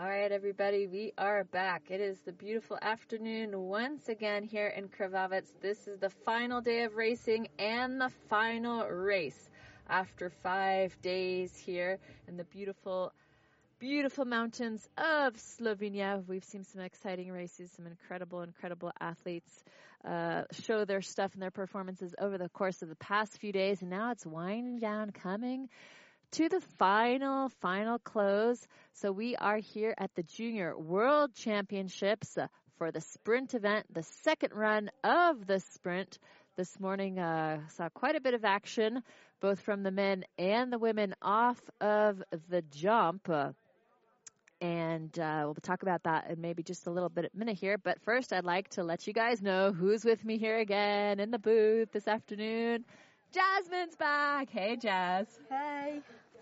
All right, everybody, we are back. It is the beautiful afternoon once again here in Krvavec. This is the final day of racing and the final race after five days here in the beautiful, beautiful mountains of Slovenia. We've seen some exciting races, some incredible, incredible athletes uh, show their stuff and their performances over the course of the past few days, and now it's winding down, coming to the final, final close. So we are here at the Junior World Championships for the sprint event, the second run of the sprint. This morning uh, saw quite a bit of action, both from the men and the women off of the jump. and uh, we'll talk about that in maybe just a little bit a minute here. But first, I'd like to let you guys know who's with me here again in the booth this afternoon. Jasmine's back. Hey, Jazz. Hey.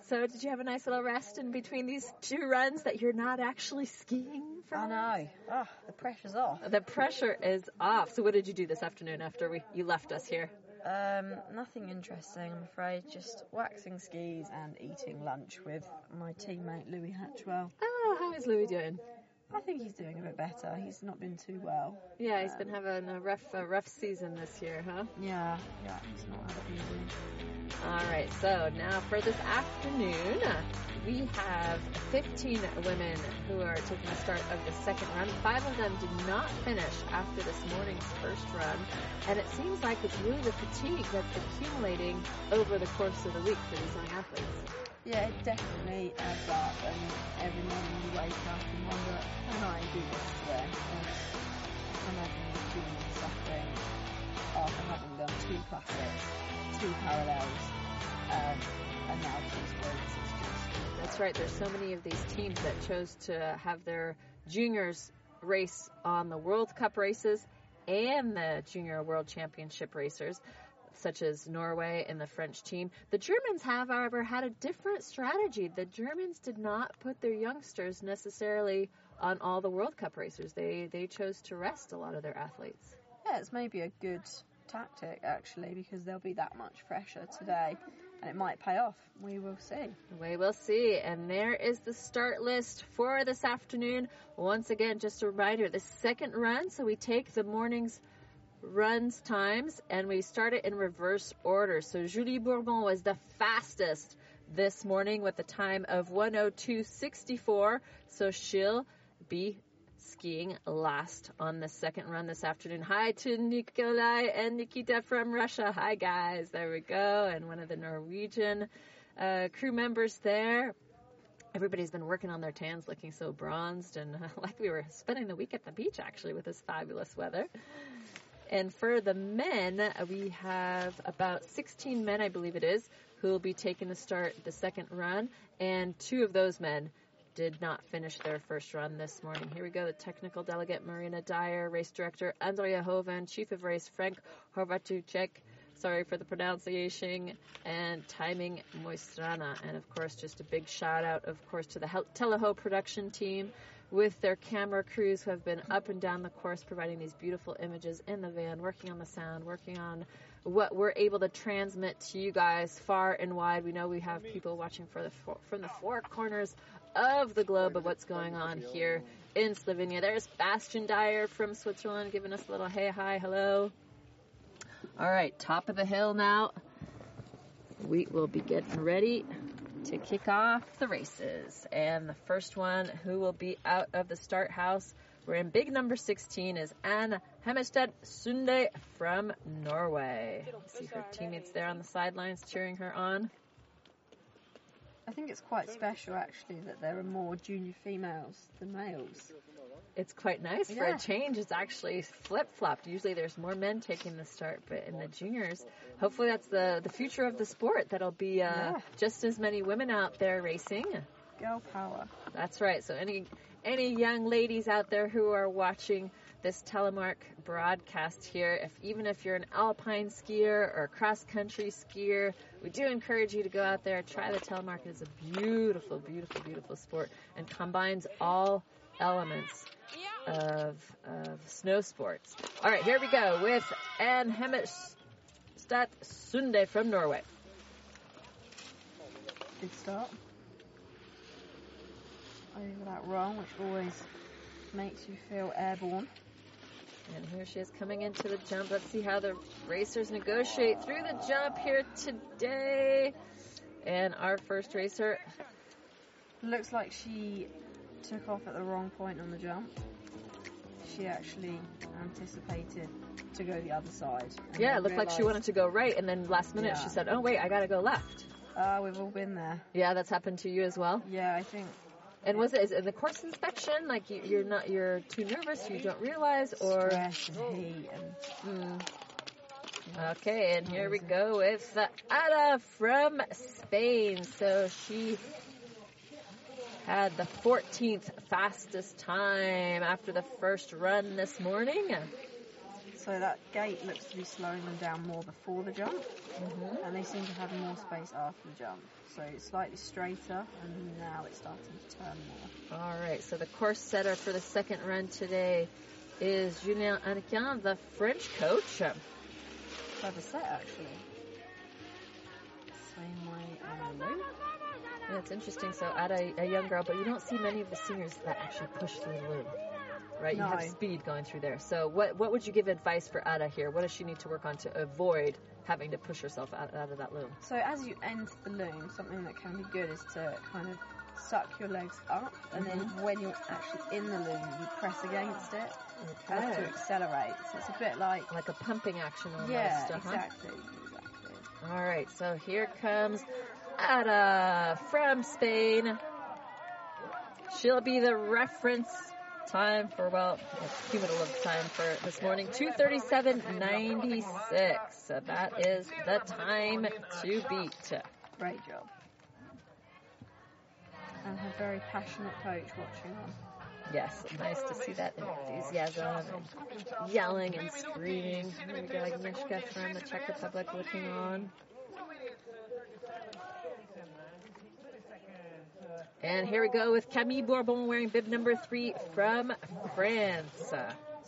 So, did you have a nice little rest in between these two runs that you're not actually skiing from? I know. Oh, the pressure's off. The pressure is off. So, what did you do this afternoon after we you left us here? Um, nothing interesting, I'm afraid. Just waxing skis and eating lunch with my teammate Louis Hatchwell. Oh, how is Louis doing? I think he's doing a bit better. He's not been too well. Yeah, he's um, been having a rough, a rough season this year, huh? Yeah, yeah, he's not had it easy. All right, so now for this afternoon, we have 15 women who are taking the start of the second run. Five of them did not finish after this morning's first run, and it seems like it's really the fatigue that's accumulating over the course of the week for these young athletes. Yeah, it definitely adds up, and every morning you wake up and wonder, can I do this today? And imagine team suffering after having done two classics, two parallels, um, and now two sprints. Just, That's right. There's so many of these teams that chose to have their juniors race on the World Cup races and the Junior World Championship racers such as Norway and the French team. The Germans have, however, had a different strategy. The Germans did not put their youngsters necessarily on all the World Cup racers. They they chose to rest a lot of their athletes. Yeah, it's maybe a good tactic actually because there'll be that much fresher today and it might pay off. We will see. We will see. And there is the start list for this afternoon. Once again, just a reminder, the second run, so we take the morning's runs times and we start it in reverse order. So Julie Bourbon was the fastest this morning with a time of 102.64. So she'll be skiing last on the second run this afternoon. Hi to Nikolai and Nikita from Russia. Hi guys. There we go. And one of the Norwegian uh, crew members there. Everybody's been working on their tans looking so bronzed and like we were spending the week at the beach actually with this fabulous weather. And for the men, uh, we have about 16 men, I believe it is, who will be taking the start the second run. And two of those men did not finish their first run this morning. Here we go. The technical delegate, Marina Dyer, race director, Andrea Hoven, chief of race, Frank Horvatucek, sorry for the pronunciation, and timing Moistrana. And of course, just a big shout out, of course, to the Teleho production team with their camera crews who have been up and down the course providing these beautiful images in the van, working on the sound, working on what we're able to transmit to you guys far and wide. We know we have people watching the from the four corners of the globe of what's going on here in Slovenia. There's Bastian Dyer from Switzerland giving us a little hey, hi, hello. All right, top of the hill now. We will be getting ready to kick off the races. And the first one who will be out of the start house, we're in big number 16, is Anne Hemmestad Sunde from Norway. See her teammates there on the sidelines cheering her on. I think it's quite special actually that there are more junior females than males it's quite nice yeah. for a change. It's actually flip flopped. Usually there's more men taking the start, but in the juniors, hopefully that's the the future of the sport. That'll be uh, yeah. just as many women out there racing. Girl power. That's right. So any any young ladies out there who are watching this telemark broadcast here, if even if you're an alpine skier or cross country skier, we do encourage you to go out there try the telemark. It's a beautiful, beautiful, beautiful sport and combines all elements of, of snow sports. All right, here we go with Anne Hemmestad Sunde from Norway. Good start. over that run, which always makes you feel airborne. And here she is coming into the jump. Let's see how the racers negotiate through the jump here today. And our first racer. Looks like she took off at the wrong point on the jump. She actually anticipated to go the other side. Yeah, it looked like she wanted to go right, and then last minute Yeah. she said, "Oh wait, I gotta go left." Ah, we've all been there. Yeah, that's happened to you as well. Yeah, I think And was it is it in the course inspection? Like you, you're not, you're too nervous, you don't realize, or stress and and Mm. Okay, and here we go with uh, Ada from Spain. So she had the 14th fastest time after the first run this morning. so that gate looks to be slowing them down more before the jump, Mm-hmm. and they seem to have more space after the jump. So it's slightly straighter, and now it's starting to turn more. All right, so the course setter for the second run today is Julien Anakin, the French coach. Clever set actually. Same way on the loop. Yeah, it's interesting. So, Ada, a young girl, but you don't see many of the seniors that actually push through the loop. Right, you have speed going through there. So, what what would you give advice for Ada here? What does she need to work on to avoid having to push herself out, out of that loom? So as you enter the loom, something that can be good is to kind of suck your legs up, and then when you're actually in the loom, you press against it. You have to accelerate. So it's a bit like Like a pumping action almost. yeah, uh-huh. exactly, exactly. All right, so here comes Ada uh, from Spain. She'll be the reference time for, well, a cumulative time for this morning 237.96. So that is the time to beat. Great job. And her very passionate coach watching on. Yes, nice to see that enthusiasm and yelling and screaming. Here we go, Agnieszka from the Czech Republic looking on. And here we go with Camille Bourbon wearing bib number three from France.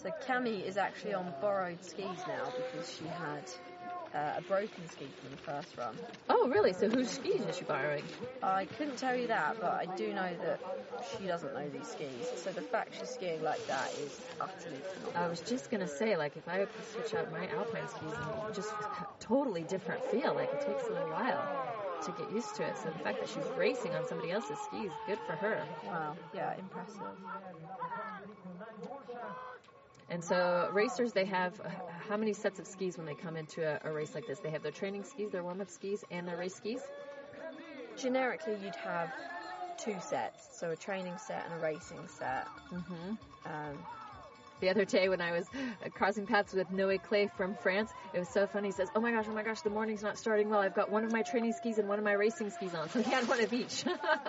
So Camille is actually on borrowed skis now because she had uh, a broken ski from the first run. Oh, really? So whose skis is she borrowing? I couldn't tell you that, but I do know that she doesn't know these skis. So the fact she's skiing like that is utterly phenomenal. I was just gonna say, like, if I switch out my alpine skis, just totally different feel. Like, it takes a little while to get used to it. So the fact that she's racing on somebody else's skis, good for her. Wow, yeah, impressive. And so racers, they have uh, how many sets of skis when they come into a, a race like this? They have their training skis, their warm-up skis, and their race skis. Generically, you'd have two sets, so a training set and a racing set. Mm-hmm. Um, The other day when I was uh, crossing paths with Noé Claye from France, it was so funny. He says, "Oh my gosh, oh my gosh, the morning's not starting well. I've got one of my training skis and one of my racing skis on." So he had one of each.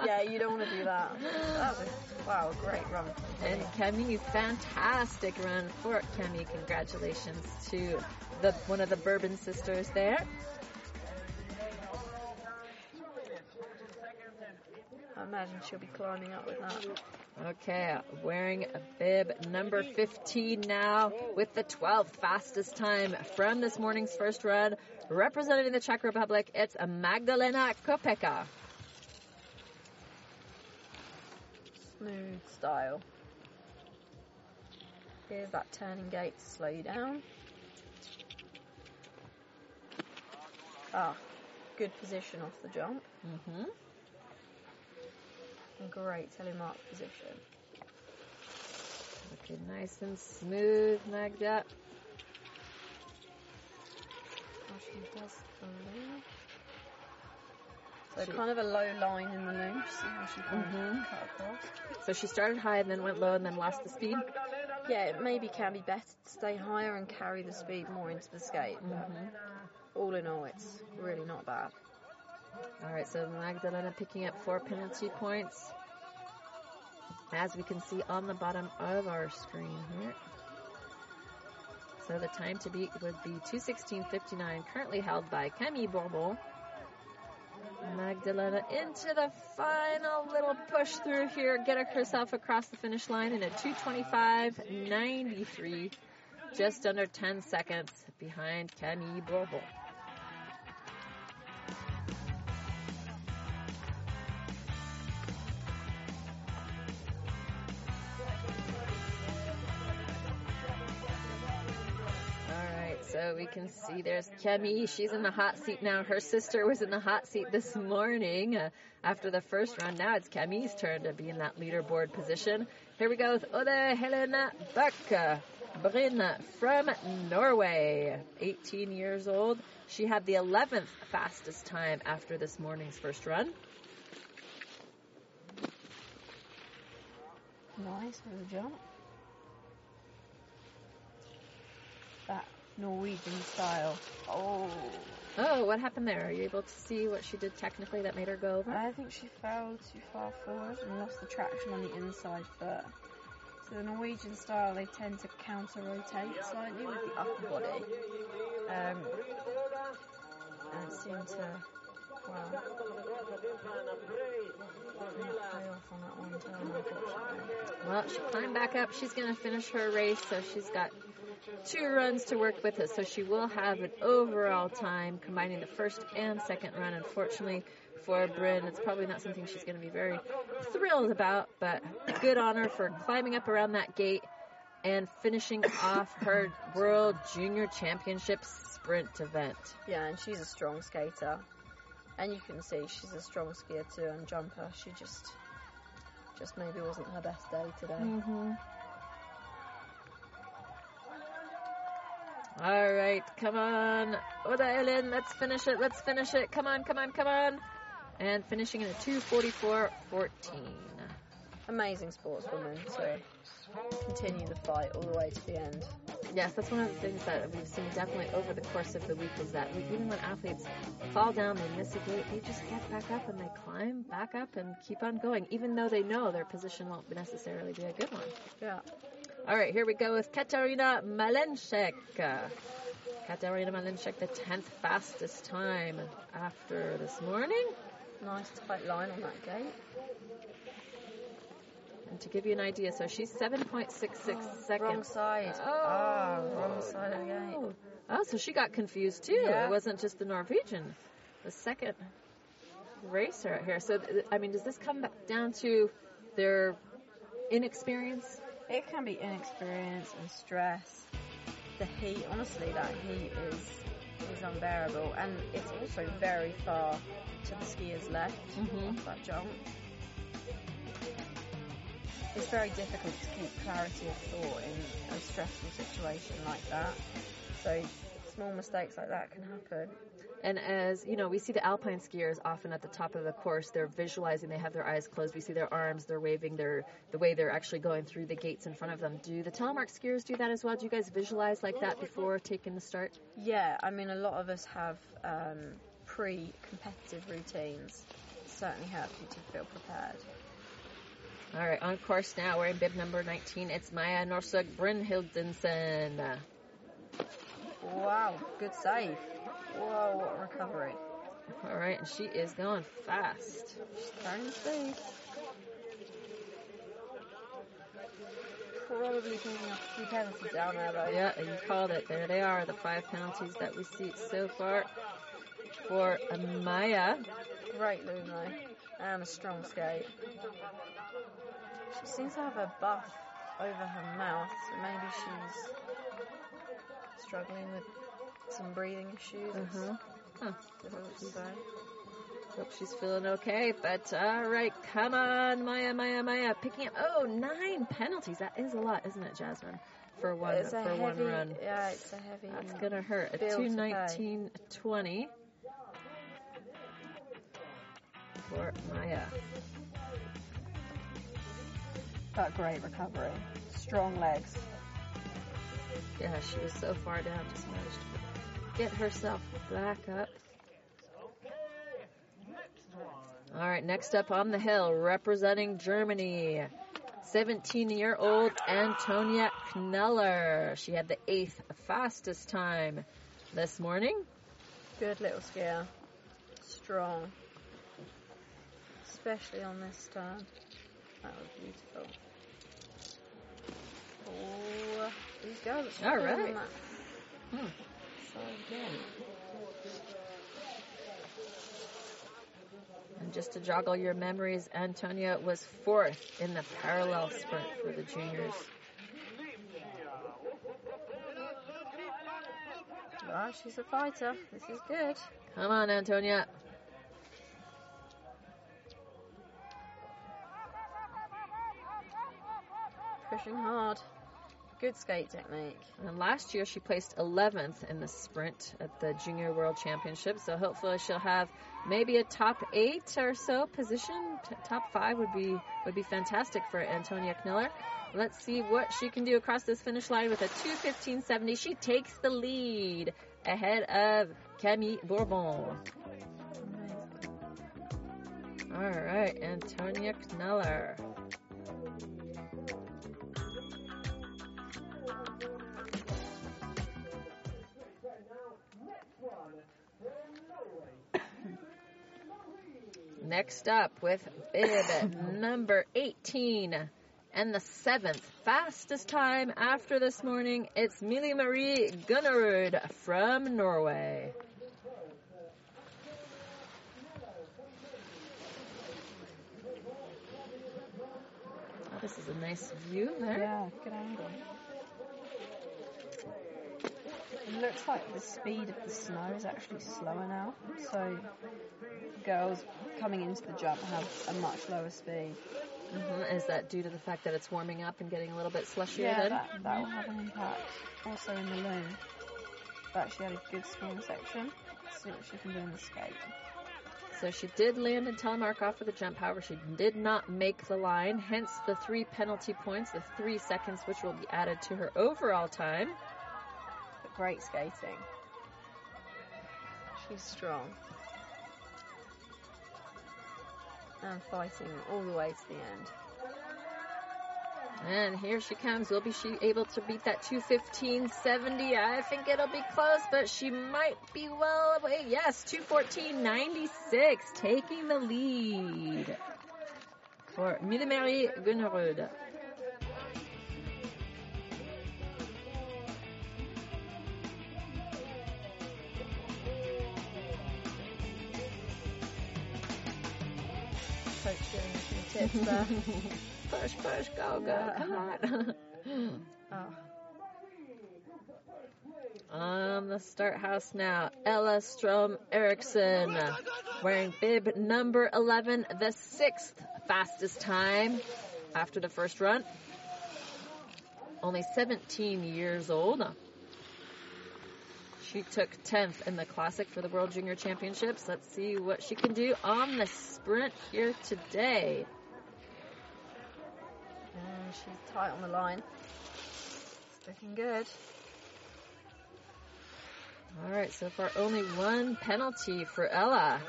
yeah, you don't want to do that. That was wow, great run. And Camille, fantastic run for Camille. Congratulations to the one of the Bourbon sisters there. I imagine she'll be climbing up with that. Okay, wearing a bib number 15 now with the 12th fastest time from this morning's first run. Representing the Czech Republic, it's Magdalena Kopeka. Smooth style. Here's that turning gate slow down. Ah, good position off the jump. Mm-hmm. Great telemark position. Looking nice and smooth, Magda. She does the loop. So She- kind of a low line in the loop. See how she can Mhm. cut across. So she started high and then went low and then lost the speed. Yeah, it maybe can be better to stay higher and carry the speed more into the skate. Mhm. all in all, it's really not bad. All right, so Magdalena picking up four penalty points. As we can see on the bottom of our screen here. So the time to beat would be 216.59, currently held by Camille Bourbon. Magdalena into the final little push through here, getting herself across the finish line in a 225.93, just under 10 seconds behind Camille Bourbon. Can see there's Camille. She's in the hot seat now. Her sister was in the hot seat this morning uh, after the first round. Now it's Camille's turn to be in that leaderboard position. Here we go with Ode Helena Buck. Bryn from Norway, 18 years old. She had the 11th fastest time after this morning's first run. Nice a jump. That Norwegian style. Oh. Oh, what happened there? Are you able to see what she did technically that made her go over? I think she fell too far forward and lost the traction on the inside foot. So the Norwegian style, they tend to counter rotate slightly with the upper body. Um, and it seemed to, well, not pay off on that one turn, unfortunately. Well, she climbed back up. She's going to finish her race, so she's got two runs to work with it. So she will have an overall time combining the first and second run. Unfortunately for Bryn, it's probably not something she's going to be very thrilled about, but good on her for climbing up around that gate and finishing off her World Junior Championship sprint event. Yeah, and she's a strong skater. And you can see she's a strong skier too and jumper. She just, just maybe wasn't her best day today. Mm-hmm. All right, come on. Oda Ellen, let's finish it. Let's finish it. Come on, come on, come on. And finishing in a 244.14. Amazing sportswoman to continue the fight all the way to the end. Yes, that's one of the things that we've seen definitely over the course of the week is that we, even when athletes fall down, they miss a gate, they just get back up and they climb back up and keep on going, even though they know their position won't necessarily be a good one. Yeah. All right, here we go with Katarina Malenchek. Katarina Malenchek, the 10th fastest time after this morning. Nice tight line on that gate. And to give you an idea, so she's 7.66 seconds. Wrong side. Oh. Ah, wrong side of the gate. Oh, so she got confused too. Yeah. It wasn't just the Norwegian, the second racer out here. So, th- I mean, does this come back down to their inexperience? It can be inexperience and stress. The heat, honestly, that heat is is unbearable, and it's also very far to the skier's left Mhm. off that jump. It's very difficult to keep clarity of thought in a stressful situation like that. So small mistakes like that can happen. And as you know, we see the alpine skiers often at the top of the course. They're visualizing. They have their eyes closed. We see their arms. They're waving. Their the way they're actually going through the gates in front of them. Do the telemark skiers do that as well? Do you guys visualize like that before taking the start? Yeah, I mean, a lot of us have um, pre-competitive routines. Certainly help you to feel prepared. All right, on course now. We're in bib number 19. It's Maya Norsug Brynhildsen. Wow, good save. Whoa, what a recovery. All right, and she is going fast. She's the speed. Probably up a few penalties down there though. Yeah, you called it. There they are, the five penalties that we see so far for Maya. Great though. And a strong skate. She seems to have a buff over her mouth, so maybe she's struggling with some breathing issues. It's Uh-huh. Huh. difficult to say. Hope she's feeling okay. But all right, come on, Maya, Maya, Maya, picking up. Oh, nine penalties. That is a lot, isn't it, Jasmine? For one It's a for one heavy, run. yeah, it's a heavy. That's gonna hurt. A bill to two pay. nineteen twenty for Maya. But great recovery. Strong legs. Yeah, she was so far down, just managed to get herself back up. All right, next up on the hill, representing Germany, 17 year old Antonia Kneller. She had the eighth fastest time this morning. Good little skier. Strong. Especially on this turn. That was beautiful. Oh, these girls are All right. Hmm. And just to joggle your memories, Antonia was fourth in the parallel sprint for the juniors. Ah, she's a fighter. This is good. Come on, Antonia. Pushing hard. Good skate technique. And last year she placed 11th in the sprint at the Junior World Championship, so hopefully she'll have maybe a top eight or so position. T- top five would be would be fantastic for Antonia Kneller. Let's see what she can do across this finish line with a 2:15.70. She takes the lead ahead of Camille Bourbon. All right, Antonia Kneller. Next up with bib number 18 and the seventh fastest time after this morning, it's Mille Marie Gunnerud from Norway. Oh, this is a nice view there. Yeah, good angle. It looks like the speed of the snow is actually slower now, so girls coming into the jump have a much lower speed. hmm Is that due to the fact that it's warming up and getting a little bit slushier Yeah, then? that, that will have an impact. Also in the loom. But she had a good swing section. Let's see what she can do in the skate. So she did land in Telemark off for the jump, however, she did not make the line, hence the three penalty points, the three seconds, which will be added to her overall time. Great skating. She's strong. And fighting all the way to the end. And here she comes. Will be she able to beat that 215.70? I think it'll be close, but she might be well away. Yes, 214.96, taking the lead for Mille Marie Gunnerud. Coach giving us some tips. Push, push, go, go, come on. oh, um, On the start house now, Ella Strom Eriksson wearing bib number 11, the sixth fastest time after the first run. Only 17 years old. She took 10th in the classic for the World Junior Championships. Let's see what she can do on the sprint here today. and she's tight on the line. It's looking good. All right, so far only one penalty for Ella.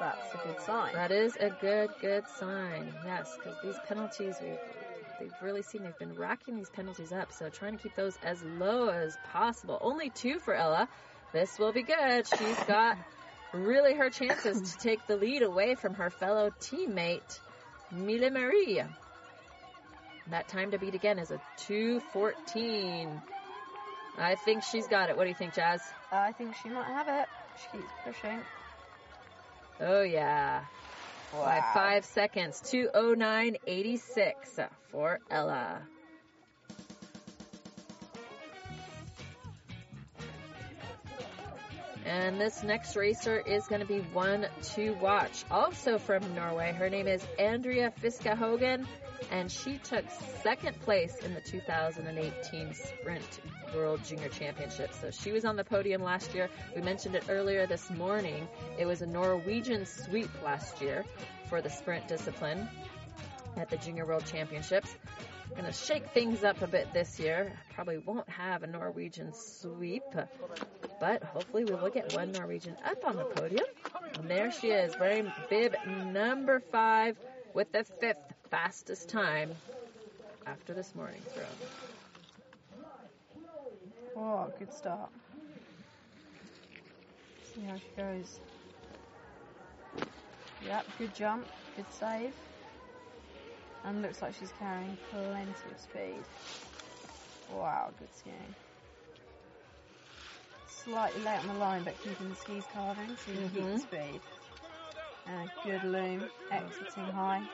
That's a good sign. That is a good, good sign. Yes, because these penalties, we've, they've really seen they've been racking these penalties up. So trying to keep those as low as possible. Only two for Ella. This will be good. She's got really her chances to take the lead away from her fellow teammate, Mille Marie. That time to beat again is a 214. I think she's got it. What do you think, Jazz? I think she might have it. She keeps pushing. Oh, yeah. By five seconds, 209.86 for Ella. And this next racer is going to be one to watch. Also from Norway, her name is Andrea Fiskahogen, and she took second place in the 2018 Sprint World Junior Championship. So she was on the podium last year. We mentioned it earlier this morning. It was a Norwegian sweep last year for the sprint discipline at the Junior World Championships. Going to shake things up a bit this year. Probably won't have a Norwegian sweep, but hopefully we will get one Norwegian up on the podium. And there she is, wearing bib number five with the fifth fastest time after this morning's run. Oh, good start. See how she goes. Yep, good jump, good save. And looks like she's carrying plenty of speed. Wow, good skiing. Slightly late on the line, but keeping the skis carving so you can keep the Mhm. speed. And good loom, exiting high.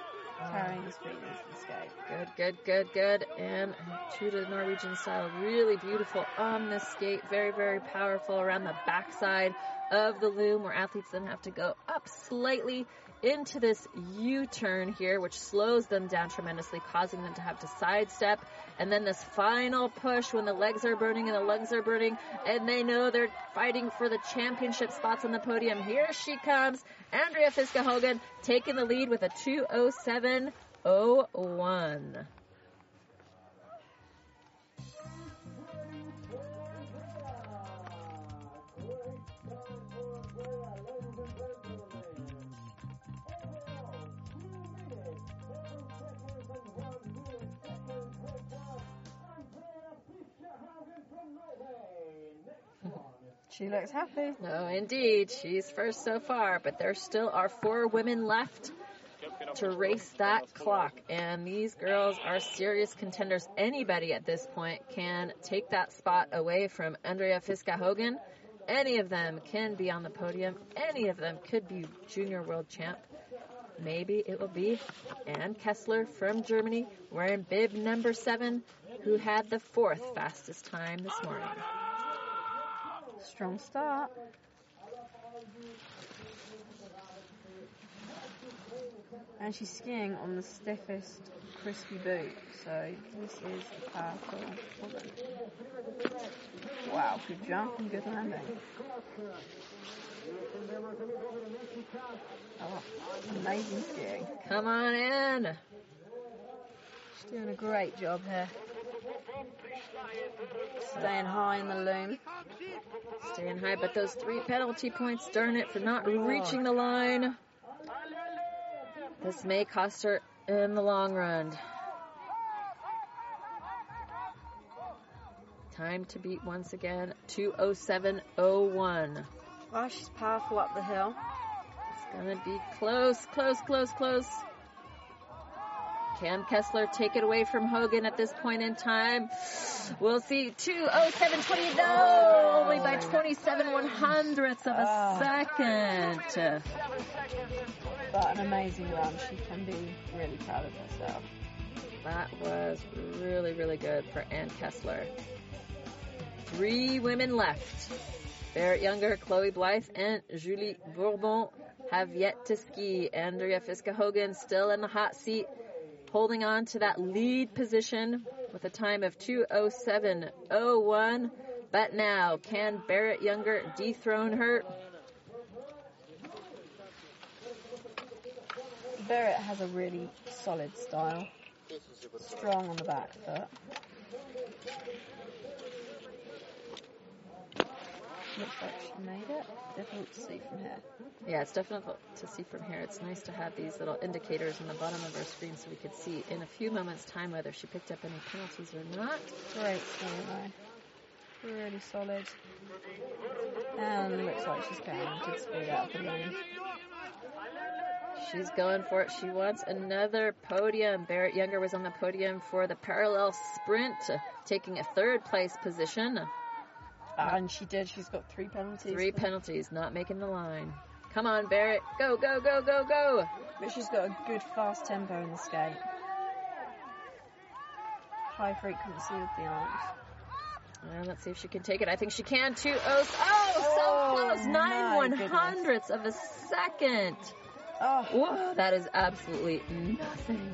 Carrying uh, the speed into the skate. Good, good, good, good. And true to the Norwegian style, really beautiful on the skate. Very, very powerful around the backside of the loom where athletes then have to go up slightly into this U-turn here, which slows them down tremendously, causing them to have to sidestep. And then this final push when the legs are burning and the lungs are burning, and they know they're fighting for the championship spots on the podium. Here she comes, Andrea Fiska Hogan taking the lead with a 207.01. She looks happy. No, indeed. She's first so far, but there still are four women left to race that clock. And these girls are serious contenders. Anybody at this point can take that spot away from Andrea Fiska Hogan. Any of them can be on the podium. Any of them could be junior world champ. Maybe it will be Ann Kessler from Germany wearing bib number seven, who had the fourth fastest time this morning. Strong start. And she's skiing on the stiffest crispy boot, so this is a powerful woman. Wow, good jump and good landing. Oh, amazing skiing. Come on in. She's doing a great job here. Staying high in the loom. Staying high, but those three penalty points, darn it, for not reaching the line. This may cost her in the long run. Time to beat once again 207.01. Oh, oh she's powerful up the hill. It's gonna be close, close, close, close. Can Kessler take it away from Hogan at this point in time? We'll see. 207.20. No! Only by 27 one hundredths of a Oh. second. But an amazing run. She can be really proud of herself. That was really, really good for Ann Kessler. Three women left. Barrett Younger, Chloe Blyth, and Julie Bourbon have yet to ski. Andrea Fiska Hogan still in the hot seat, holding on to that lead position with a time of 207.01. But now, can Barrett Younger dethrone her? Barrett has a really solid style. Strong on the back foot. Looks like she made it. Difficult to see from here. Yeah, it's difficult to see from here. It's nice to have these little indicators on the bottom of our screen so we could see in a few moments' time whether she picked up any penalties or not. Great skiing. Really solid. And looks like she's carrying good speed out the lane. She's going for it. She wants another podium. Barrett Younger was on the podium for the parallel sprint, taking a third place position. And she did. She's got three penalties. Three penalties, not making the line. Come on, Barrett. Go, go, go, go, go. But she's got a good fast tempo in the skate. High frequency with the arms. Well, let's see if she can take it. I think she can too. Oh, s- oh so Oh, close. Nine one hundredths of a second. Oh, Whoa, that is absolutely nothing.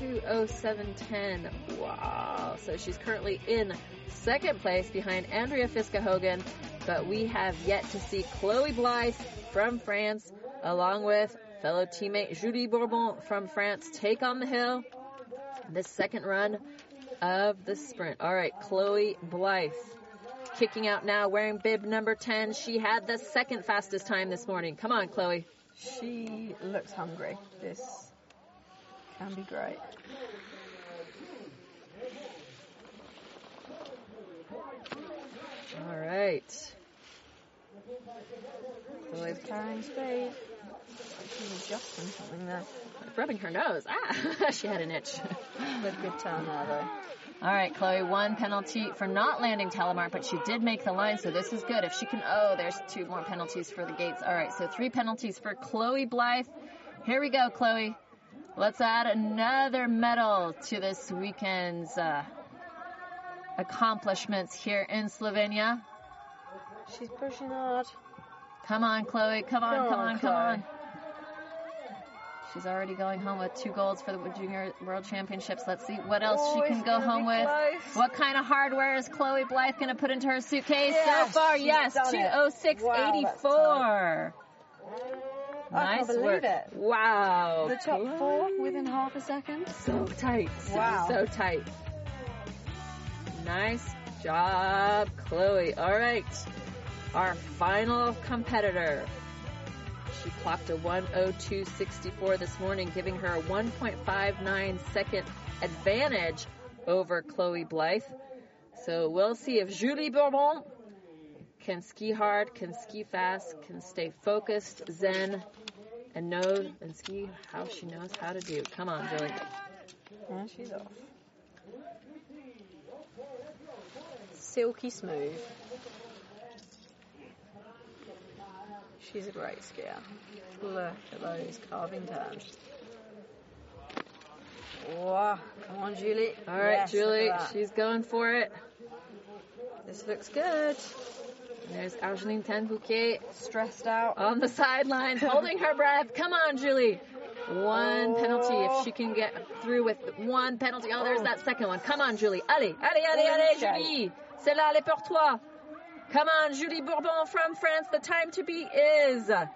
207.10. Wow. So she's currently in second place behind Andrea Fiska Hogan, but we have yet to see Chloe Blyth from France, along with fellow teammate Julie Bourbon from France, take on the hill the second run of the sprint. All right, Chloe Blyth kicking out now, wearing bib number 10. She had the second fastest time this morning. Come on, Chloe. she looks hungry. This can be great. All right. She's carrying speed. She's adjusting something there. rubbing her nose. Ah, she had an itch. A good turn there though. All right, Chloe, one penalty for not landing telemark, but she did make the line, so this is good. If she can, oh, there's two more penalties for the gates. All right, so three penalties for Chloe Blyth. Here we go, Chloe. Let's add another medal to this weekend's uh, accomplishments here in Slovenia. She's pushing hard. Come on, Chloe. Come on, Come come on, come on. She's already going home with two golds for the Junior World Championships. Let's see what else Oh, she can go home with. close. What kind of hardware is Chloe Blyth going to put into her suitcase Yes, so far? Yes, 206.84. I nice can't believe work. it. Wow. The top four within half a second. So tight. So, Wow. So tight. Nice job, Chloe. All right. Our final competitor. She clocked a 102.64 this morning, giving her a 1.59 second advantage over Chloe Blyth. So we'll see if Julie Bourbon can ski hard, can ski fast, can stay focused, zen, and know and ski how she knows how to do. Come on, Julie. And she's off. Silky smooth. She's a great skier. Look at those carving turns. Wow. Come on, Julie. All right, Yes, Julie, she's going for it. This looks good. There's Argeline Tan-Bouquet Stressed out. on the sidelines, holding her breath. Come on, Julie. One penalty. If she can get through with one penalty. Oh, there's that second one. Come on, Julie. Allez, allez, allez, allez. Julie. C'est là, est pour toi. Come on, Julie Bourbon from France. The time to beat is a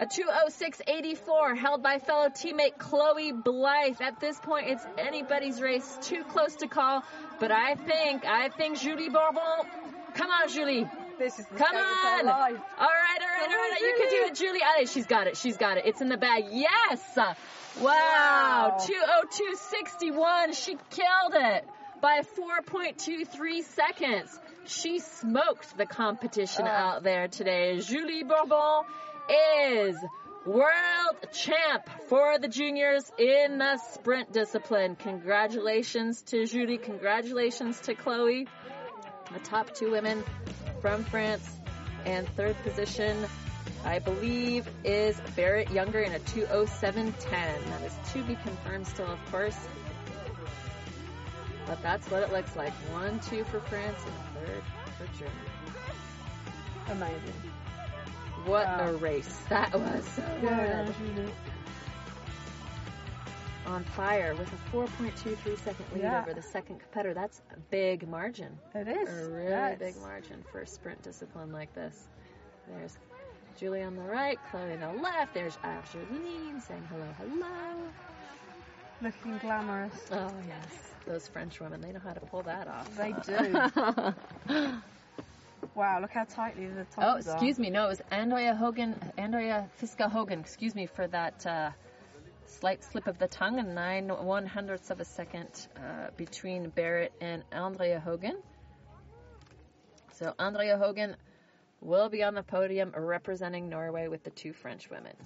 206.84 held by fellow teammate Chloe Blyth. At this point, it's anybody's race. Too close to call. But I think, I think Julie Bourbon. Come on, Julie. This is Come on! All right, all right, all on. You can do it, Julie. Allez, she's got it. She's got it. It's in the bag. Yes! Wow! Wow. 202.61. She killed it by 4.23 seconds. She smoked the competition Oh. out there today. Julie Bourbon is world champ for the juniors in the sprint discipline. Congratulations to Julie. Congratulations to Chloe the top two women from France. And third position, I believe, is Barrett Younger in a 207.10. That is to be confirmed still, of course. But that's what it looks like. One, two for France, and third for Germany. Amazing. What Wow. a race that was. Yeah. On fire with a 4.23 second lead Yeah. over the second competitor. That's a big margin. It is. A really Yes. big margin for a sprint discipline like this. There's Julie on the right, Chloe on the left. There's Argeline saying hello, hello. Looking glamorous. Oh yes, those French women, they know how to pull that off. They do. Wow, look how tightly the oh, tops are. excuse me. No, it was Andrea Hogan, Andrea Fiska Hogan. Excuse me for that uh, slight slip of the tongue. And nine one hundredths of a second uh, between Barrett and Andrea Hogan. So Andrea Hogan will be on the podium representing Norway with the two French women.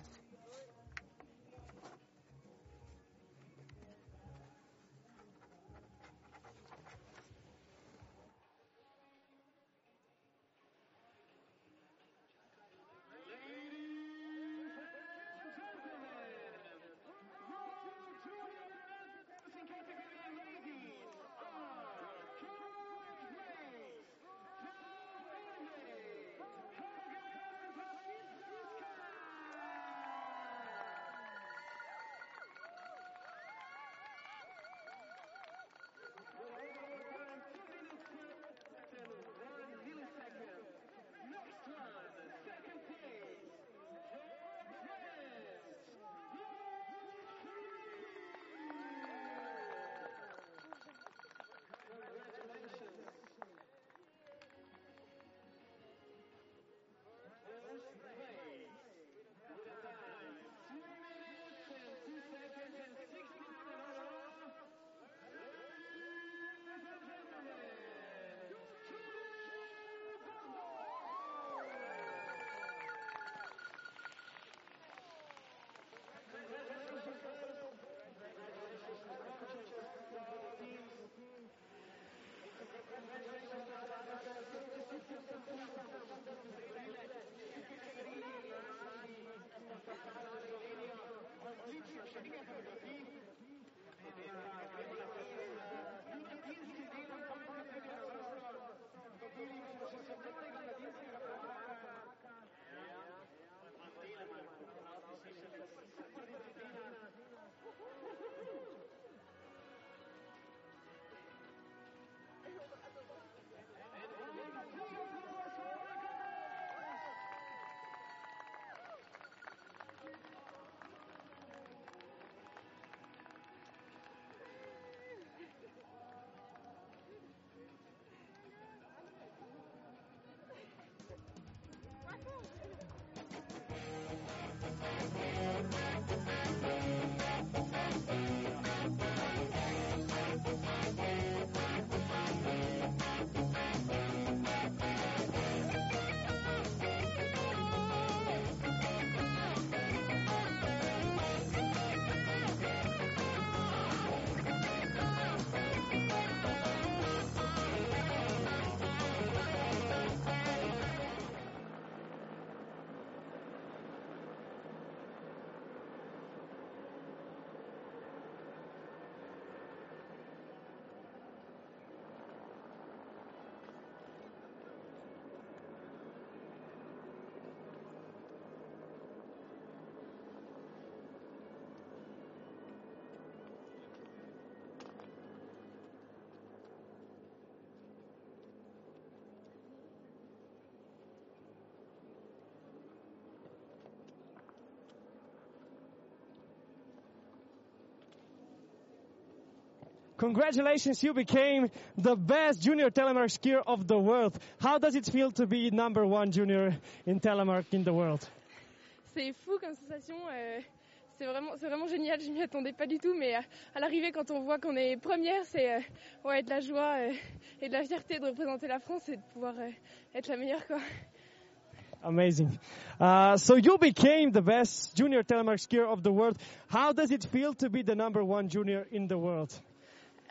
Congratulations, you became the best junior telemark skier of the world. How does it feel to be number one junior in telemark in the world? C'est fou comme sensation. euh, c'est vraiment, c'est vraiment génial. Je m'y attendais pas du tout, mais euh, à l'arrivée, quand on voit qu'on est première, c'est euh, ouais de la joie euh, et de la fierté de représenter la France et de pouvoir euh, être la meilleure, quoi. Amazing. Uh, so you became the best junior telemark skier of the world. How does it feel to be the number one junior in the world?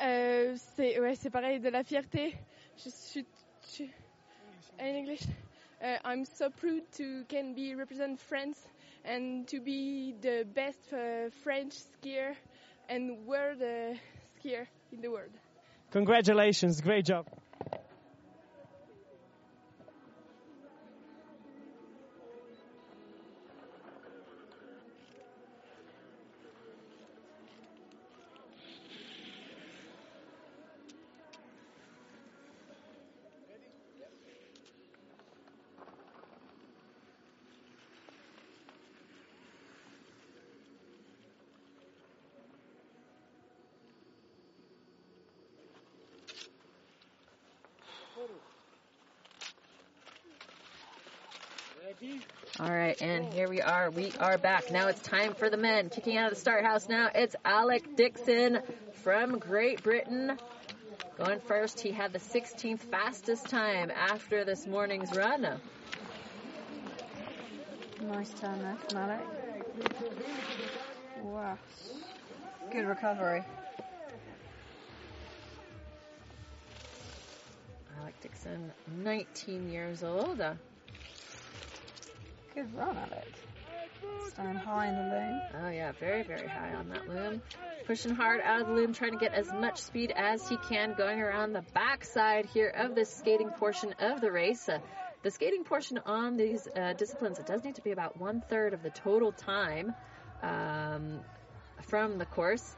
Euh, c'est ouais, c'est pareil, de la fierté. Je suis, in English, uh, I'm so proud to can be represent France and to be the best uh, French skier and world uh, skier in the world. Congratulations, great job. Right, and here we are. We are back. Now it's time for the men. Kicking out of the start house now, it's Alec Dixon from Great Britain. Going first, he had the 16th fastest time after this morning's run. Nice turn there from Alec. Wow. Good recovery. Alec Dixon, 19 years old. Good run, Alec. Standing high in the loom. Oh yeah, very, very high on that loom. Pushing hard out of the loom, trying to get as much speed as he can, going around the backside here of this skating portion of the race. Uh, the skating portion on these uh, disciplines, it does need to be about one third of the total time um, from the course.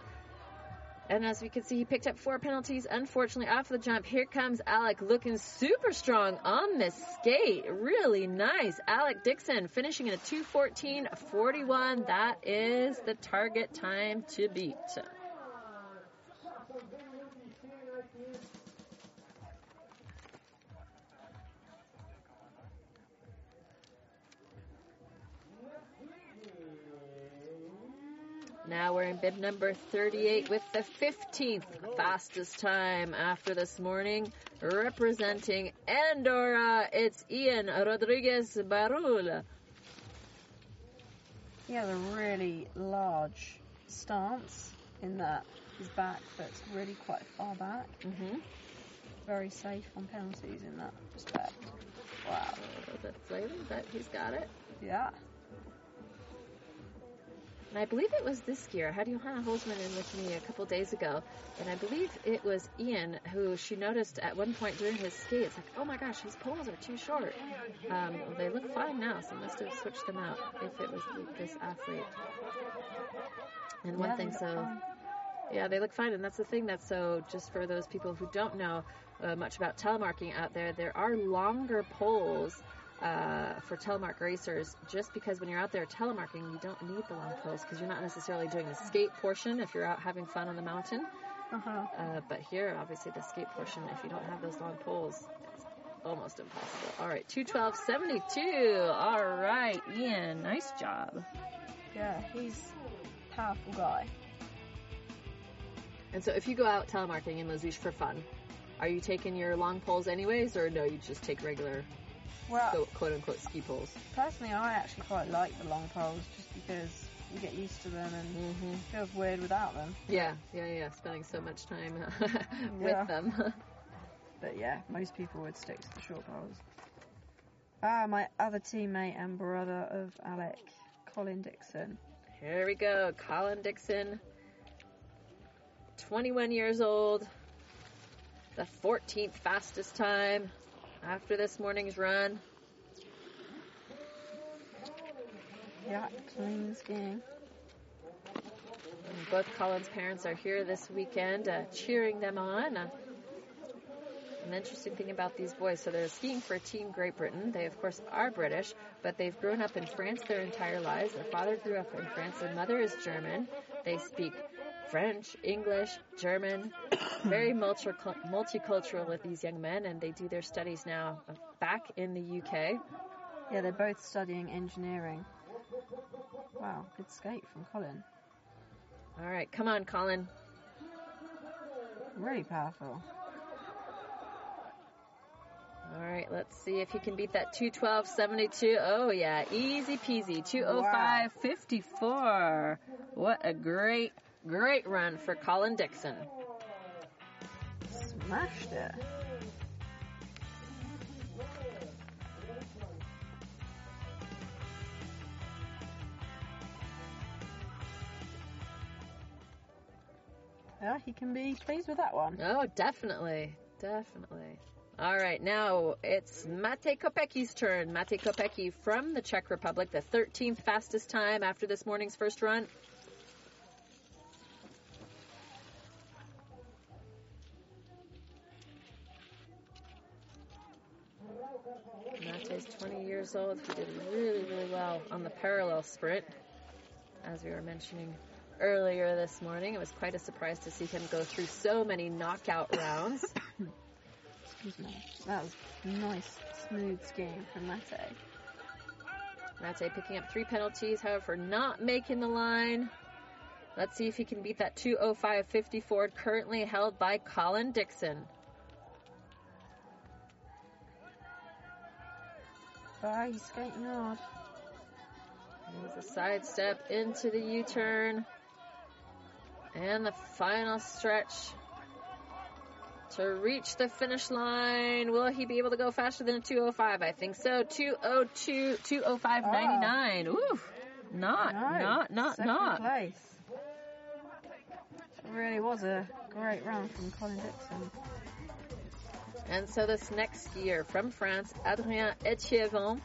And as we can see, he picked up four penalties, unfortunately, off the jump. Here comes Alec looking super strong on this skate. Really nice. Alec Dixon finishing in a 214.41. That is the target time to beat. Now we're in bib number 38 with the 15th fastest time after this morning. Representing Andorra, it's Ian Rodriguez Barul. He has a really large stance in that his back foot's really quite far back. Mm-hmm. Very safe on penalties in that respect. Wow. Bit flailing, but he's got it. Yeah. And I believe it was this skier. I had Johanna Holzman in with me a couple days ago, and I believe it was Ian who she noticed at one point during his skate. It's like, oh my gosh, his poles are too short. Um, they look fine now, so must have switched them out if it was this athlete. And one Yeah, thing, so fine. yeah, they look fine, and that's the thing that's so just for those people who don't know uh, much about telemarking out there, there are longer poles uh, for telemark racers just because when you're out there telemarking, you don't need the long poles because you're not necessarily doing the skate portion if you're out having fun on the mountain. Uh-huh. Uh, but here, obviously, the skate portion, if you don't have those long poles, it's almost impossible. All right, 212.72. All right, Ian, nice job. Yeah, he's a powerful guy. And so if you go out telemarking in Les Houches for fun, are you taking your long poles anyways, or no, you just take regular Well, quote unquote ski poles? personally, I actually quite like the long poles just because you get used to them and Mm-hmm. it feels weird without them. Yeah, yeah, yeah. Spending so much time with Yeah. them. But yeah, most people would stick to the short poles. Ah, my other teammate and brother of Alec, Colin Dixon. Here we go. Colin Dixon, 21 years old, the 14th fastest time after this morning's run. Yeah, clean skiing. And both Colin's parents are here this weekend uh, cheering them on. Uh, an interesting thing about these boys, so they're skiing for Team Great Britain. They, of course, are British, but they've grown up in France their entire lives. Their father grew up in France. Their mother is German. They speak French, English, German, very multi- multicultural with these young men, and they do their studies now back in the UK. Yeah, they're both studying engineering. Wow, good skate from Colin. All right, come on, Colin. Really powerful. All right, let's see if he can beat that 212.72. Oh, yeah, easy peasy. 205.54. What a great, great run for Colin Dixon. Smashed it. Yeah, he can be pleased with that one. Oh, definitely. Definitely. All right, now it's Mate Kopecki's turn. Mate Kopecki from the Czech Republic, the 13th fastest time after this morning's first run. Mate's 20 years old. He did really, really well on the parallel sprint, as we were mentioning earlier this morning. It was quite a surprise to see him go through so many knockout rounds. Excuse me. That was nice, smooth skiing from Mate. Mate picking up three penalties, however, not making the line. Let's see if he can beat that 205.54 currently held by Colin Dixon. Oh, he's skating hard. There's a sidestep into the U-turn. And the final stretch to reach the finish line. Will he be able to go faster than a 205? I think so. 202, 205.99. Ah. Ooh, not, No, not, not, second not. place. It really was a great run from Colin Dixon. And so this next year from France, Adrien Etievant,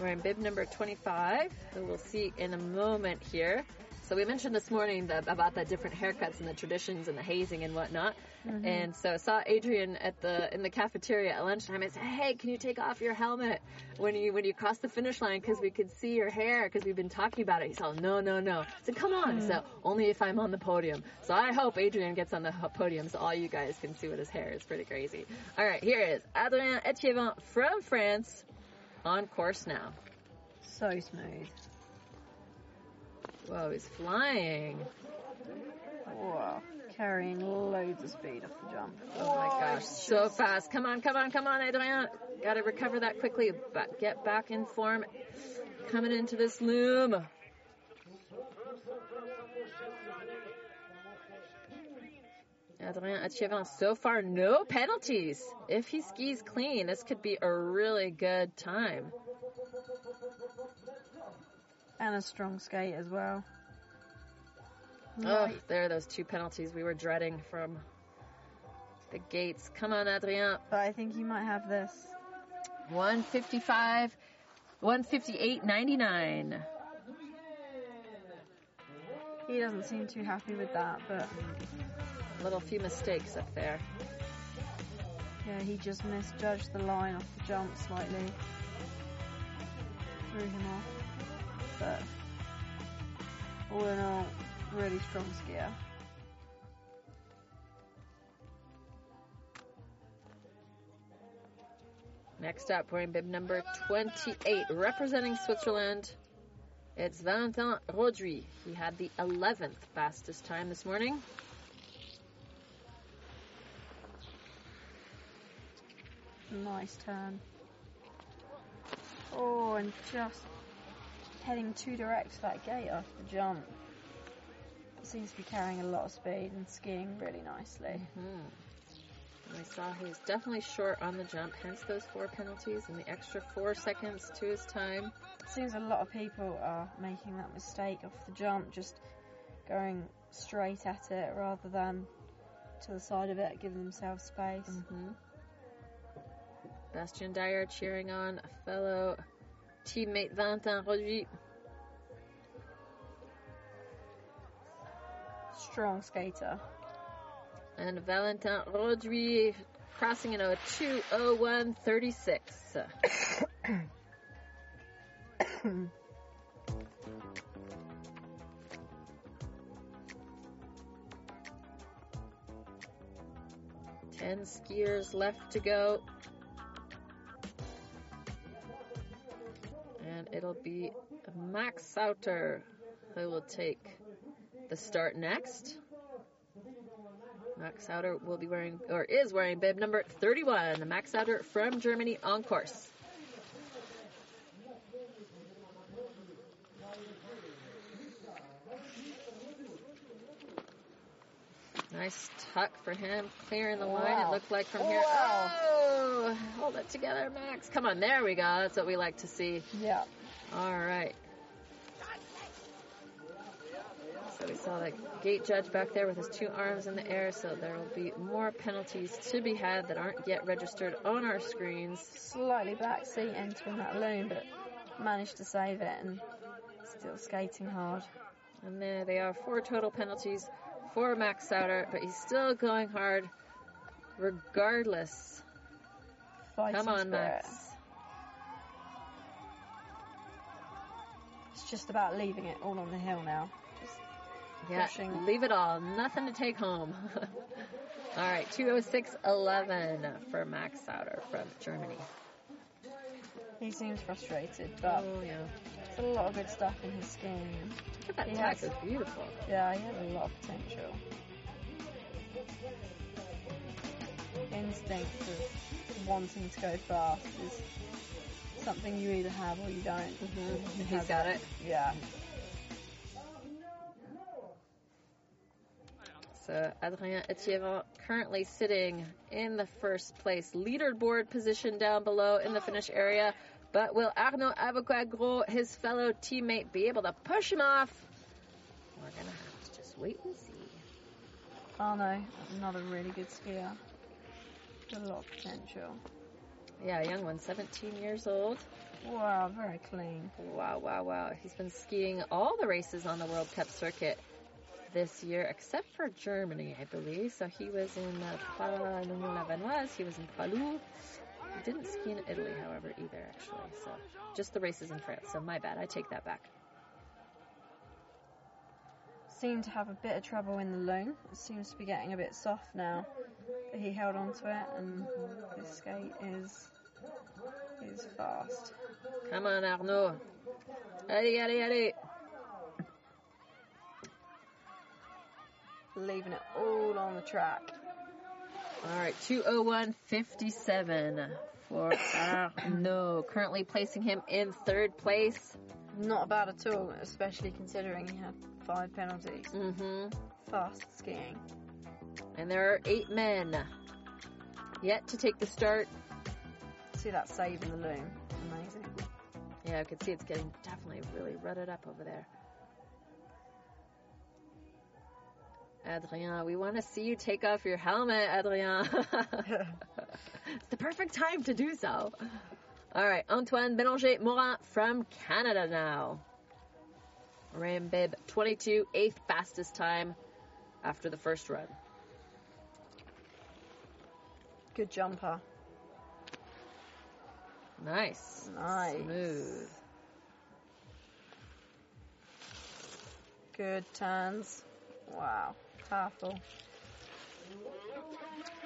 wearing bib number 25, who we'll see in a moment here. So we mentioned this morning the, about the different haircuts and the traditions and the hazing and whatnot. Mm-hmm. And so I saw Adrian at the in the cafeteria at lunchtime. I said, "Hey, can you take off your helmet when you when you cross the finish line because we could see your hair because we've been talking about it." He said, oh, "No, no, no." I said, "Come on." He said, "Only if I'm on the podium." So I hope Adrian gets on the podium so all you guys can see what his hair is. Pretty crazy. All right, here is Adrien Etievant from France on course now. So smooth. Whoa, he's flying. Wow. Carrying loads of speed off the jump. Oh my gosh, so fast. Come on, come on, come on, Adrien. Gotta recover that quickly. But get back in form. Coming into this loom. Adrien Etievant, so far no penalties. If he skis clean, this could be a really good time. And a strong skate as well. Oh, there are those two penalties we were dreading from the gates. Come on, Adrien. But I think he might have this. 155, 158.99. He doesn't seem too happy with that, but A Little few mistakes up there. yeah, he just misjudged the line off the jump slightly. Threw him off. But all in all, really strong skier. Next up, wearing bib number 28, representing Switzerland. It's Valentin Roduit. He had the 11th fastest time this morning. Nice turn. Oh, and just heading too direct to that gate after the jump. Seems to be carrying a lot of speed and skiing really nicely. And I saw he was definitely short on the jump, hence those four penalties and the extra four seconds to his time. Seems a lot of people are making that mistake off the jump, just going straight at it rather than to the side of it, giving themselves space. hmm Bastien Dyer cheering on a fellow Teammate Valentin Roduit. Strong skater. And Valentin Roduit crossing in a 201.36. Ten skiers left to go. And it'll be Max Sauter who will take the start next. Max Sauter will be wearing, or is wearing bib number 31. the Max Sauter from Germany on course. Nice tuck for him, clearing the line. It looked like from here. Wow. Oh, hold it together, Max. Come on, there we go. That's what we like to see. Yeah. All right. So we saw the gate judge back there with his two arms in the air. So there will be more penalties to be had that aren't yet registered on our screens. Slightly backseat entering that loom, but managed to save it and still skating hard. And there they are, four total penalties for Max Sauter, but he's still going hard regardless. Fighting Come on, spirit. Max. It's just about leaving it all on the hill now. Just Yeah, Pushing. leave it all. Nothing to take home. all right, 206.11 for Max Sauter from Germany. He seems frustrated, but Oh, yeah. there's a lot of good stuff in his skiing. Look at that He has- beautiful. Yeah, he has a lot of potential. Instinct of wanting to go fast is something you either have or you don't. Mm-hmm. He He's has got it. Yeah. So Adrien Etienne currently sitting in the first place leaderboard position down below in the finish area. But will Arnaud Avocat-Gros, his fellow teammate, be able to push him off? We're gonna have to just wait and see. Oh no, another really good skier. A lot of potential. Yeah, young one, 17 years old. Wow, very clean. Wow, wow, wow. He's been skiing all the races on the World Cup circuit this year, except for Germany, I believe. So he was in uh, he was in Pra Loup. He didn't ski in Italy, however, either, actually. So just the races in France. So my bad, I take that back. Seemed to have a bit of trouble in the loom. It seems to be getting a bit soft now. But he held on to it and his skate is is fast. Come on, Arnaud. Allez, allez, allez. Leaving it all on the track. All right, 201.57 for Arnaud. Currently placing him in third place. Not bad at all, especially considering he had five penalties. Mm-hmm. Fast skiing. And there are eight men yet to take the start. See that save in the loom. Amazing. Yeah, I could see it's getting definitely really rutted up over there. Adrien, we want to see you take off your helmet, Adrien. it's the perfect time to do so. All right, Antoine Bélanger Morin from Canada now. Ram Bib 22, eighth fastest time after the first run. Good jumper. Nice. Nice. Smooth. Good turns. Wow. Powerful.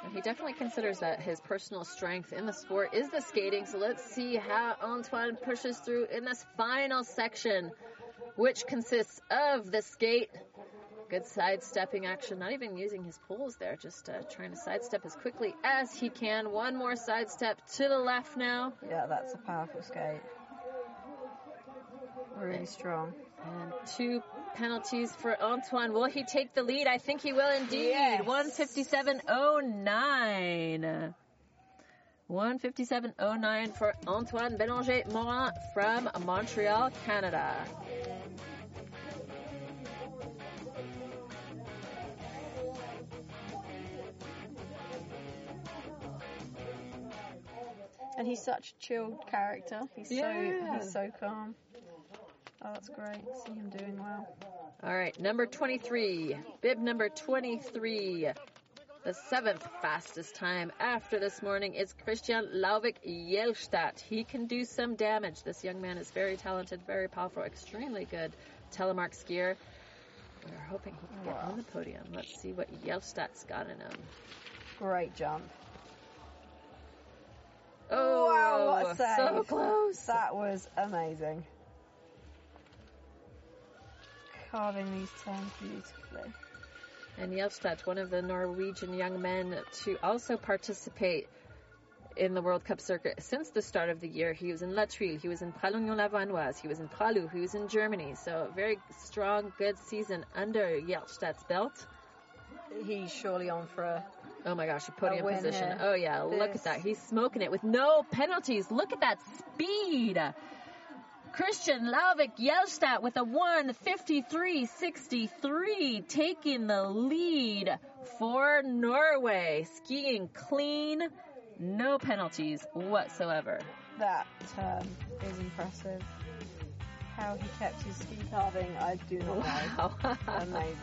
And He definitely considers that his personal strength in the sport is the skating. So let's see how Antoine pushes through in this final section, which consists of the skate. Good sidestepping action, not even using his poles there, just uh, trying to sidestep as quickly as he can. One more sidestep to the left now. Yeah, that's a powerful skate. Really strong. And two penalties for Antoine. Will he take the lead? I think he will indeed. Yes. 157.09. 157.09 for Antoine Bélanger Morin from Montreal, Canada. And he's such a chilled character. He's Yeah. so he's so calm. Oh, that's great. See him doing well. All right, number 23, bib number 23. The seventh fastest time after this morning is Christian Lauvik Jelstad. He can do some damage. This young man is very talented, very powerful, extremely good telemark skier. We're hoping he can get Wow. on the podium. Let's see what Jelstad's got in him. Great jump. Oh, Wow, what a so close. That was amazing. Carving these turns beautifully. And Jelstad, one of the Norwegian young men to also participate in the World Cup circuit since the start of the year. He was in La Thuile, he was in Pralognan-la-Vanoise, he was in Pra Loup, he was in Germany. So a very strong, good season under Jelstad's belt. He's surely on for a. Oh my gosh, a podium win position. Oh yeah, look at that. He's smoking it with no penalties. Look at that speed. Christian Lauvik Jelstad with a 153.63 taking the lead for Norway. Skiing clean, no penalties whatsoever. That um, is impressive. How he kept his ski carving, I do not know. Amazing.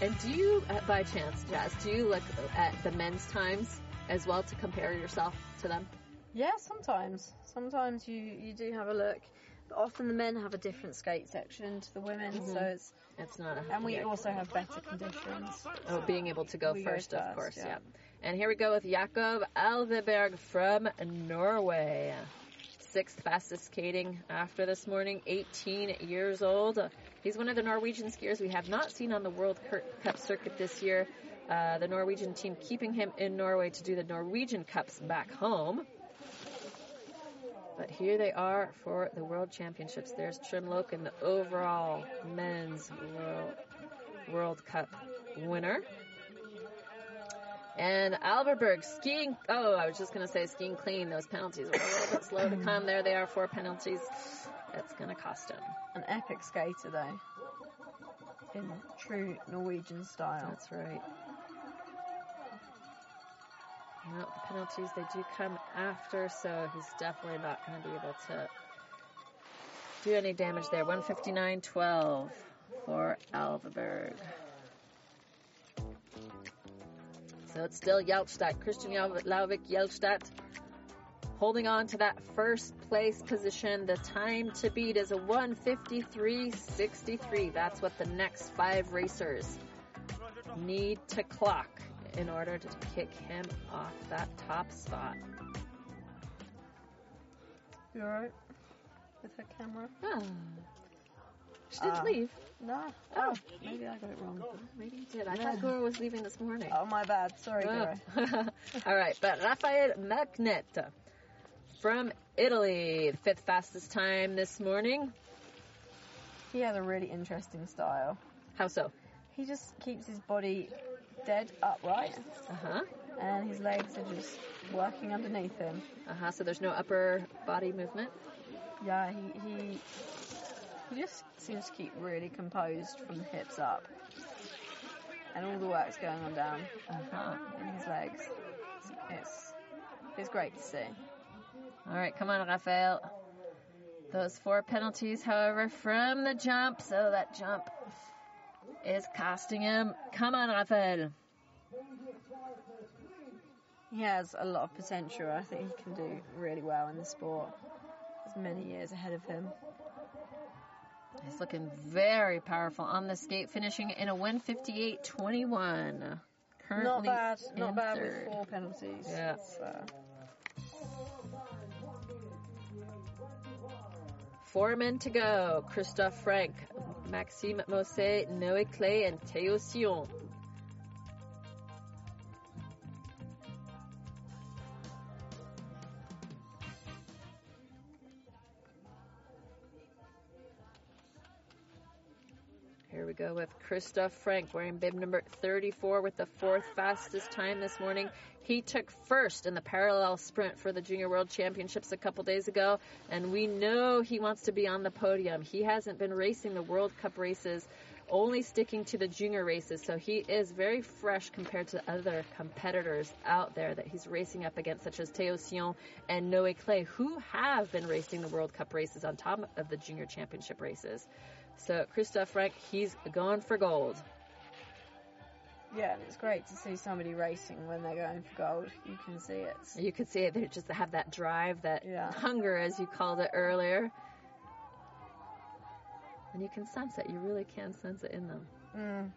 and do you, uh, by chance, Jazz, do you look at the men's times as well to compare yourself to them? Yeah, sometimes. Sometimes you, you do have a look. But often the men have a different skate section to the women, so it's It's not a and we also have better conditions. Oh, being able to go We go first, of course, yeah. yeah. And here we go with Jakob Alveberg from Norway. Sixth fastest skating after this morning, 18 years old. He's one of the Norwegian skiers we have not seen on the World Cup circuit this year. Uh, the Norwegian team keeping him in Norway to do the Norwegian Cups back home. But here they are for the World Championships. There's Trym Løken, the overall men's World, World Cup winner. And Alveberg skiing. Oh, I was just going to say skiing clean. Those penalties were a little bit slow to come. There they are, four penalties. That's going to cost him. An epic skater though. In true Norwegian style. That's right. No, the penalties they do come after, so he's definitely not going to be able to do any damage there. 159.12 for Alveberg. So it's still Jelstad, Christian Lauvik Jelstad holding on to that first place position. The time to beat is a 153.63. That's what the next five racers need to clock in order to kick him off that top spot. You alright? With her camera? Ah. She didn't Ah. leave. No. Oh. maybe I got it wrong. Maybe you did. I thought Gora was leaving this morning. Oh my bad. Sorry, Oh. Gora. All right, but Rafael Magnet from Italy, the fifth fastest time this morning. He has a really interesting style. How so? He just keeps his body dead upright, Uh huh. and his legs are just working underneath him. Uh huh. So there's no upper body movement. Yeah, he he he just seems to keep really composed from the hips up, and all the work's going on down Uh huh. in his legs. It's it's great to see. All right, come on, Rafael. Those four penalties, however, from the jump, so that jump is casting him. Come on, Rafael. He has a lot of potential. I think he can do really well in the sport. There's many years ahead of him. He's looking very powerful on the skate, finishing in a 158.21. Currently Not bad. Not bad third. with four penalties. Yeah. It's, uh, Four men to go. Christoph Frank, Maxime Mosse, Noé Claye, and Théo Sion. Go with Christoph Frank wearing bib number 34 with the fourth fastest time this morning. He took first in the parallel sprint for the Junior World Championships a couple days ago, and we know he wants to be on the podium. He hasn't been racing the World Cup races, only sticking to the junior races, so he is very fresh compared to other competitors out there that he's racing up against, such as Théo Sion and Noé Claye, who have been racing the World Cup races on top of the Junior Championship races. So Christoph Frank, he's gone for gold. yeah, and it's great to see somebody racing when they're going for gold. You can see it. You can see it. They just have that drive, that Yeah. hunger, as you called it earlier. And you can sense it. You really can sense it in them. Mm.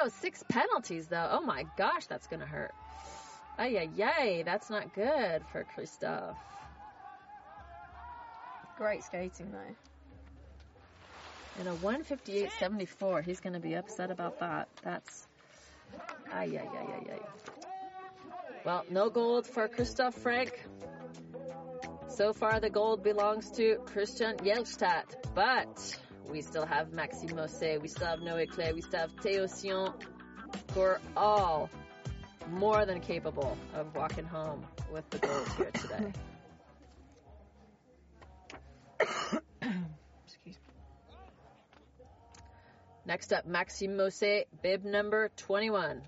Oh, six penalties though. Oh my gosh, that's gonna hurt. Oh, yeah, yay. that's not good for Christophe. Great skating though. In a 158.74, he's gonna be upset about that. That's ay ay ay ay ay. Well, no gold for Christoph Frank. So far, the gold belongs to Christian Jelstad, but we still have Maxime Mosse, we still have Noé Claye, we still have Theo Sion, who are all more than capable of walking home with the gold here today. Next up, Maxime Mosse, bib number 21.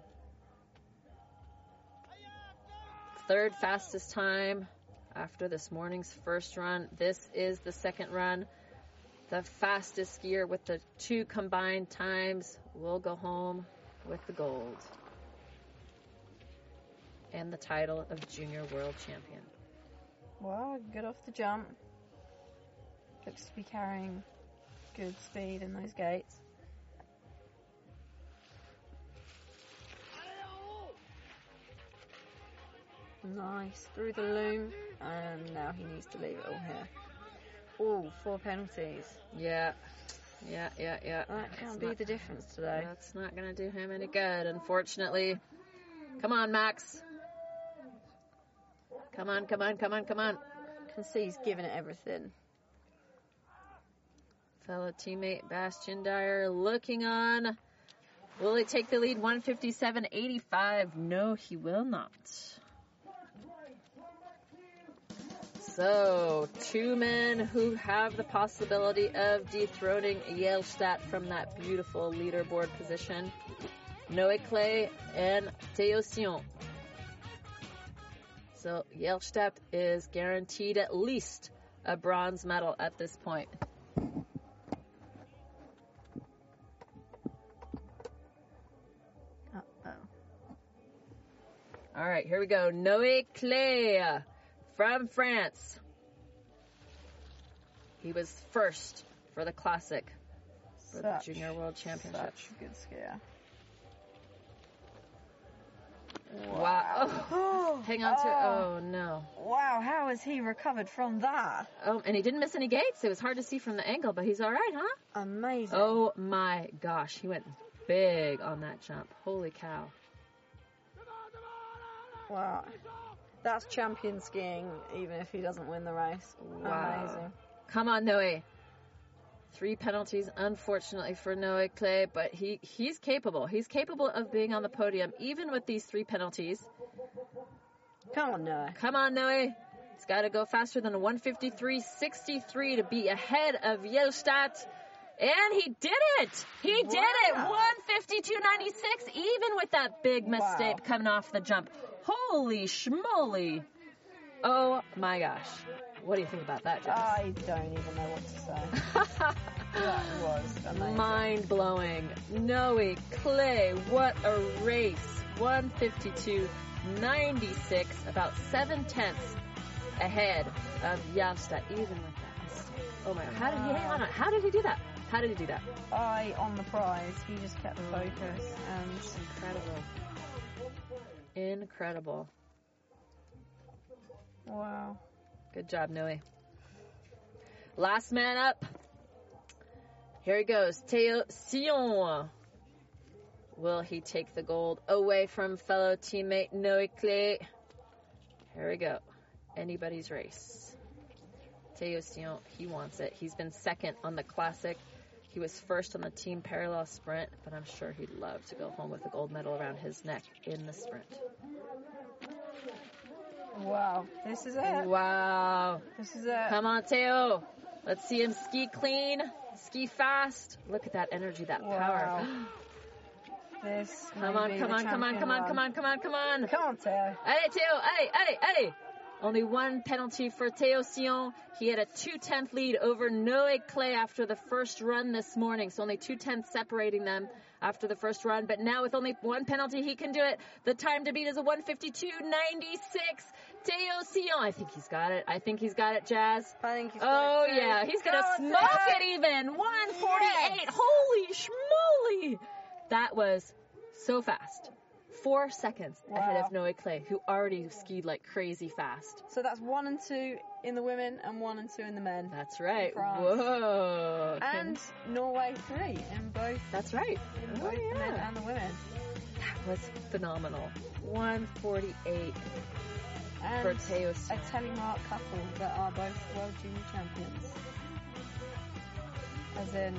Third fastest time after this morning's first run. This is the second run. The fastest skier with the two combined times will go home with the gold and the title of junior world champion. Well, good off the jump. Looks to be carrying good speed in those gates. Nice, through the loom, and now he needs to leave it all here. Oh, four penalties. Yeah, yeah, yeah, yeah. That can't be not- the difference today. That's not going to do him any good, unfortunately. Come on, Max. Come on, come on, come on, come on. I Can see he's giving it everything. Fellow teammate Bastian Dyer looking on. Will he take the lead 157.85? No, he will not. So, two men who have the possibility of dethroning Jelstad from that beautiful leaderboard position. Noé Claye and Theo Sion. So, Jelstad is guaranteed at least a bronze medal at this point. Uh-oh. All right, here we go. Noé Claye from France. He was first for the classic for Such, the Junior World Championship. such good skier. Wow. Oh, hang on to. Oh. oh no. Wow, how has he recovered from that? Oh, and he didn't miss any gates. It was hard to see from the angle, but he's all right, huh? Amazing. Oh my gosh, he went big on that jump. Holy cow. Wow. That's champion skiing, even if he doesn't win the race. Wow. Amazing. Come on, Noe. Three penalties, unfortunately, for Noé Claye, but he, he's capable. He's capable of being on the podium, even with these three penalties. Come on, Noe. Come on, Noe. He's got to go faster than a 153.63 to be ahead of Jelstad. And he did it! He did it! 152.96, even with that big mistake Wow. coming off the jump. Holy schmoly. Oh my gosh. What do you think about that, Jess? I don't even know what to say. that was amazing. Mind blowing. Noé Claye, what a race. 152.96, about seven tenths ahead of Jelstad, even with that mistake. Oh my god, how did he hang on? How did he do that? How did he do that? Eye on the prize. He just kept the focus and Incredible. Incredible. wow. Good job, Noe. Last man up. Here he goes. Theo Sion. Will he take the gold away from fellow teammate Noé Claye? Here we go. Anybody's race. Theo Sion, he wants it. He's been second on the classic. He was first on the team parallel sprint, but I'm sure he'd love to go home with a gold medal around his neck in the sprint. Wow. This is it. Wow. This is it. Come on, Teo. Let's see him ski clean, ski fast. Look at that energy, that power. This Come may on, come on, come on, come on, come on, come on, come on. Come on, Teo. Hey, Teo, hey, hey, hey. Only one penalty for Teo Sion. He had a two tenth lead over Noé Claye after the first run this morning. So only two tenths separating them after the first run. But now with only one penalty, he can do it. The time to beat is a 152.96. Teo Sion. I think he's got it. I think he's got it, Jazz. I think he's Oh got it oh, too. yeah, he's gonna Come smoke it even. 148. Holy schmoly! That was So fast. Four seconds ahead of Noé Claye, who already skied like crazy fast. So that's one and two in the women and one and two in the men. That's right. Whoa. And Norway three in both that's right. in Oh, both the men yeah. and the women. That was phenomenal. 148 for And Teo a telemark couple that are both world junior champions. As in,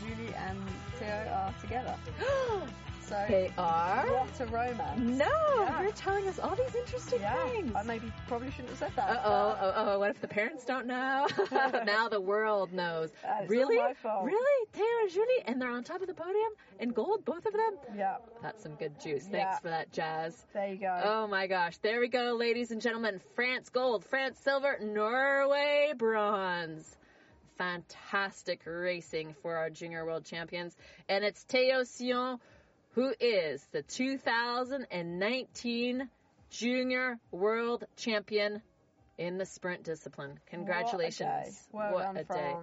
Julie and Theo are together. So, They are? what a romance. No, Yeah. you're telling us all these interesting Yeah, things. I maybe probably shouldn't have said that. Uh oh, oh, oh, what if the parents don't know? now the world knows. Uh, really? Really? Taylor and Julie, and they're on top of the podium in gold, both of them? Yeah, That's some good juice. Thanks Yeah. for that, Jazz. there you go. Oh my gosh. There we go, ladies and gentlemen. France gold, France silver, Norway bronze. Fantastic racing for our junior world champions. And it's Teo Sion who is the 2019 junior world champion in the sprint discipline. Congratulations. What a day. Well What done, a day.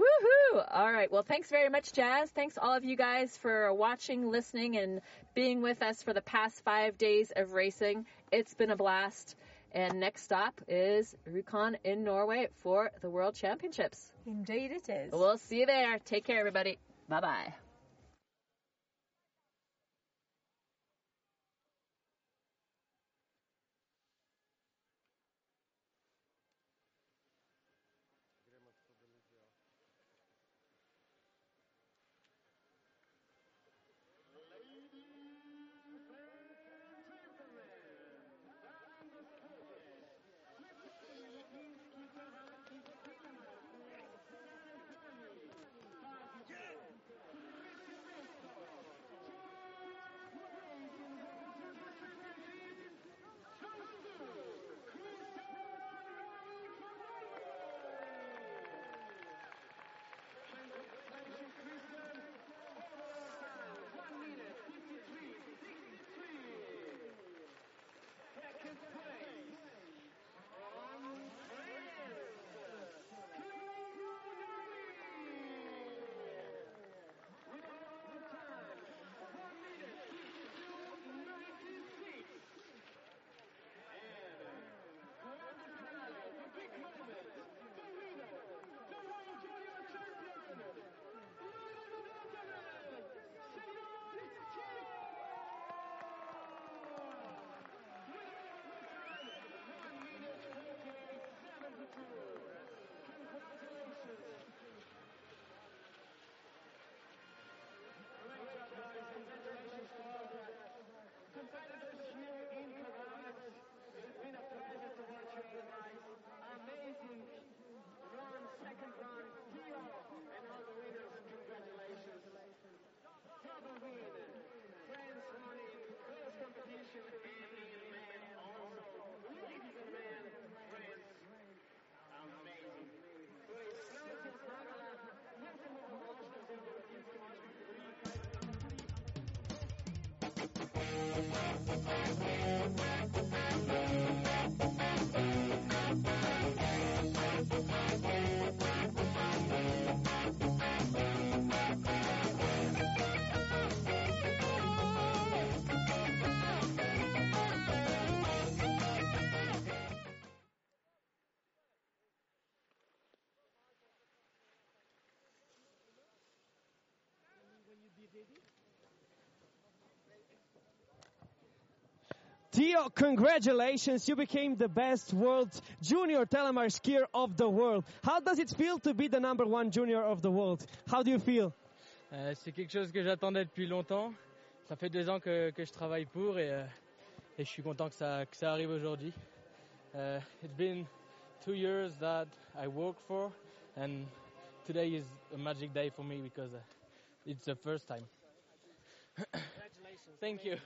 Woohoo! All right. Well, thanks very much, Jazz. Thanks all of you guys for watching, listening, and being with us for the past five days of racing. It's been a blast. And next stop is Rjukan in Norway for the World Championships. Indeed it is. We'll see you there. Take care, everybody. Bye bye. when you. Theo, congratulations. You became the best world junior telemark skier of the world. How does it feel to be the number one junior of the world? How do you feel? Euh, c'est quelque chose que j'attendais depuis longtemps. Ça fait deux ans que, que je travaille pour et, euh, et je suis content que ça, que ça arrive aujourd'hui. Uh, it's been two years that I work for and today is a magic day for me because uh, it's the first time. Congratulations. Thank you.